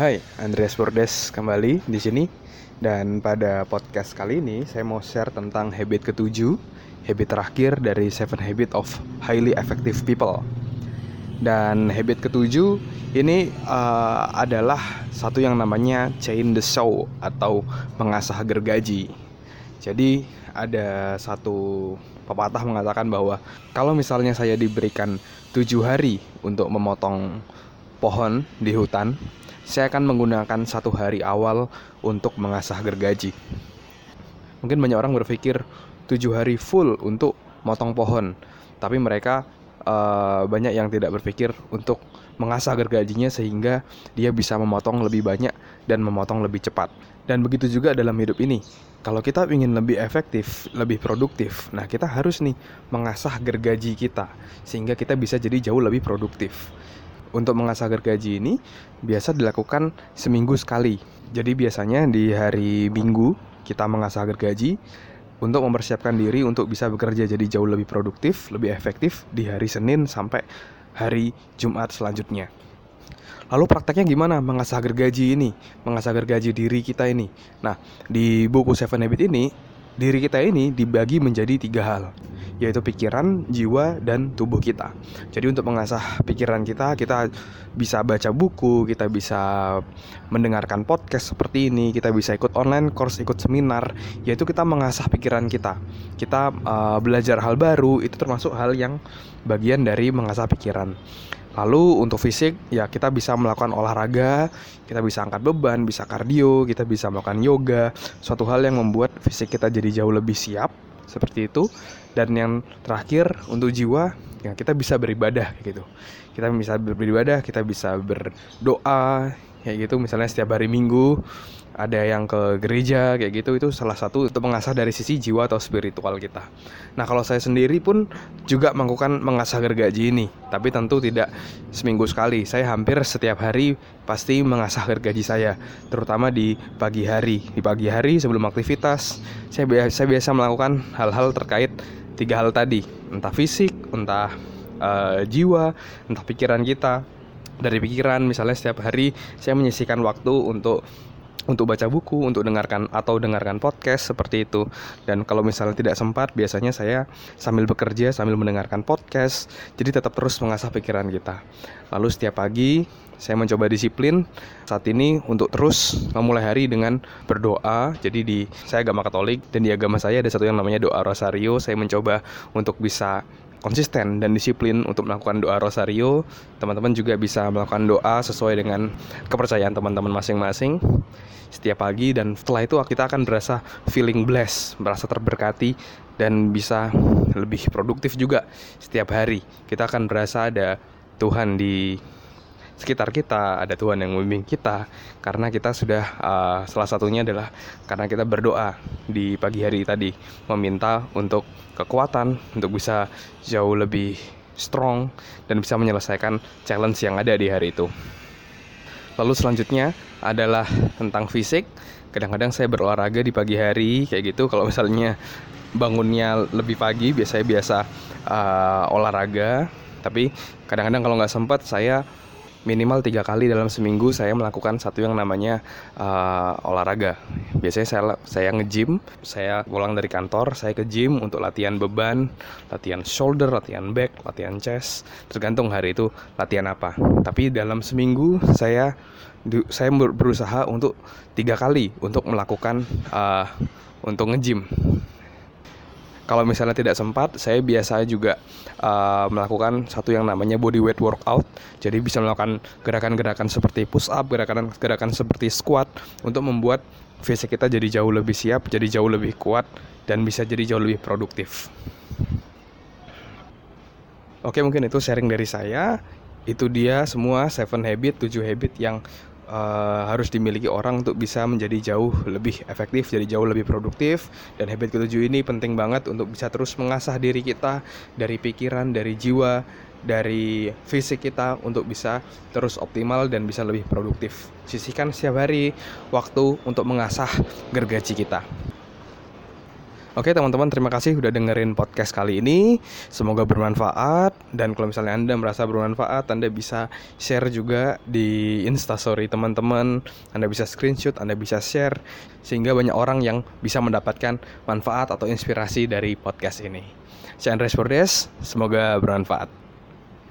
Hai, Andreas Bordes kembali di sini dan pada podcast kali ini saya mau share tentang habit ketujuh, habit terakhir dari Seven Habit of Highly Effective People. Dan habit ketujuh ini uh, adalah satu yang namanya chain the show atau mengasah gergaji. Jadi ada satu pepatah mengatakan bahwa kalau misalnya saya diberikan tujuh hari untuk memotong pohon di hutan, saya akan menggunakan satu hari awal untuk mengasah gergaji. Mungkin banyak orang berpikir tujuh hari full untuk motong pohon, tapi mereka uh, banyak yang tidak berpikir untuk mengasah gergajinya sehingga dia bisa memotong lebih banyak dan memotong lebih cepat. Dan begitu juga dalam hidup ini. Kalau kita ingin lebih efektif, lebih produktif, nah kita harus nih mengasah gergaji kita sehingga kita bisa jadi jauh lebih produktif untuk mengasah gergaji ini biasa dilakukan seminggu sekali. Jadi biasanya di hari Minggu kita mengasah gergaji untuk mempersiapkan diri untuk bisa bekerja jadi jauh lebih produktif, lebih efektif di hari Senin sampai hari Jumat selanjutnya. Lalu prakteknya gimana mengasah gergaji ini, mengasah gergaji diri kita ini? Nah, di buku Seven Habit ini diri kita ini dibagi menjadi tiga hal yaitu pikiran, jiwa, dan tubuh kita. Jadi untuk mengasah pikiran kita, kita bisa baca buku, kita bisa mendengarkan podcast seperti ini, kita bisa ikut online course, ikut seminar, yaitu kita mengasah pikiran kita. Kita uh, belajar hal baru, itu termasuk hal yang bagian dari mengasah pikiran. Lalu untuk fisik ya kita bisa melakukan olahraga, kita bisa angkat beban, bisa kardio, kita bisa melakukan yoga, suatu hal yang membuat fisik kita jadi jauh lebih siap seperti itu. Dan yang terakhir untuk jiwa ya kita bisa beribadah gitu. Kita bisa beribadah, kita bisa berdoa kayak gitu misalnya setiap hari Minggu ada yang ke gereja kayak gitu itu salah satu untuk mengasah dari sisi jiwa atau spiritual kita. Nah kalau saya sendiri pun juga melakukan mengasah gergaji ini, tapi tentu tidak seminggu sekali. Saya hampir setiap hari pasti mengasah gergaji saya, terutama di pagi hari. Di pagi hari sebelum aktivitas, saya biasa, saya biasa melakukan hal-hal terkait tiga hal tadi, entah fisik, entah uh, jiwa, entah pikiran kita. Dari pikiran, misalnya setiap hari saya menyisihkan waktu untuk untuk baca buku, untuk dengarkan atau dengarkan podcast seperti itu. Dan kalau misalnya tidak sempat, biasanya saya sambil bekerja sambil mendengarkan podcast. Jadi tetap terus mengasah pikiran kita. Lalu setiap pagi saya mencoba disiplin saat ini untuk terus memulai hari dengan berdoa. Jadi di saya agama Katolik dan di agama saya ada satu yang namanya doa rosario. Saya mencoba untuk bisa konsisten dan disiplin untuk melakukan doa rosario. Teman-teman juga bisa melakukan doa sesuai dengan kepercayaan teman-teman masing-masing setiap pagi dan setelah itu kita akan berasa feeling blessed, merasa terberkati dan bisa lebih produktif juga setiap hari. Kita akan berasa ada Tuhan di sekitar kita, ada Tuhan yang membimbing kita karena kita sudah uh, salah satunya adalah karena kita berdoa di pagi hari tadi meminta untuk kekuatan untuk bisa jauh lebih strong dan bisa menyelesaikan challenge yang ada di hari itu. Lalu selanjutnya adalah tentang fisik. Kadang-kadang saya berolahraga di pagi hari kayak gitu. Kalau misalnya bangunnya lebih pagi, biasanya biasa uh, olahraga. Tapi kadang-kadang kalau nggak sempat saya minimal tiga kali dalam seminggu saya melakukan satu yang namanya uh, olahraga. Biasanya saya saya nge-gym, saya pulang dari kantor, saya ke gym untuk latihan beban, latihan shoulder, latihan back, latihan chest, tergantung hari itu latihan apa. Tapi dalam seminggu saya saya berusaha untuk tiga kali untuk melakukan uh, untuk nge-gym kalau misalnya tidak sempat, saya biasa juga uh, melakukan satu yang namanya body weight workout. Jadi bisa melakukan gerakan-gerakan seperti push up, gerakan-gerakan seperti squat untuk membuat fisik kita jadi jauh lebih siap, jadi jauh lebih kuat dan bisa jadi jauh lebih produktif. Oke, mungkin itu sharing dari saya. Itu dia semua 7 habit, 7 habit yang uh, harus dimiliki orang untuk bisa menjadi jauh lebih efektif, jadi jauh lebih produktif. Dan habit ketujuh ini penting banget untuk bisa terus mengasah diri kita dari pikiran, dari jiwa, dari fisik kita untuk bisa terus optimal dan bisa lebih produktif. Sisihkan setiap hari waktu untuk mengasah gergaji kita. Oke teman-teman terima kasih udah dengerin podcast kali ini. Semoga bermanfaat. Dan kalau misalnya Anda merasa bermanfaat Anda bisa share juga di instastory teman-teman. Anda bisa screenshot, Anda bisa share Sehingga banyak orang yang bisa mendapatkan manfaat atau inspirasi dari podcast ini. Saya Andres Bordes, semoga bermanfaat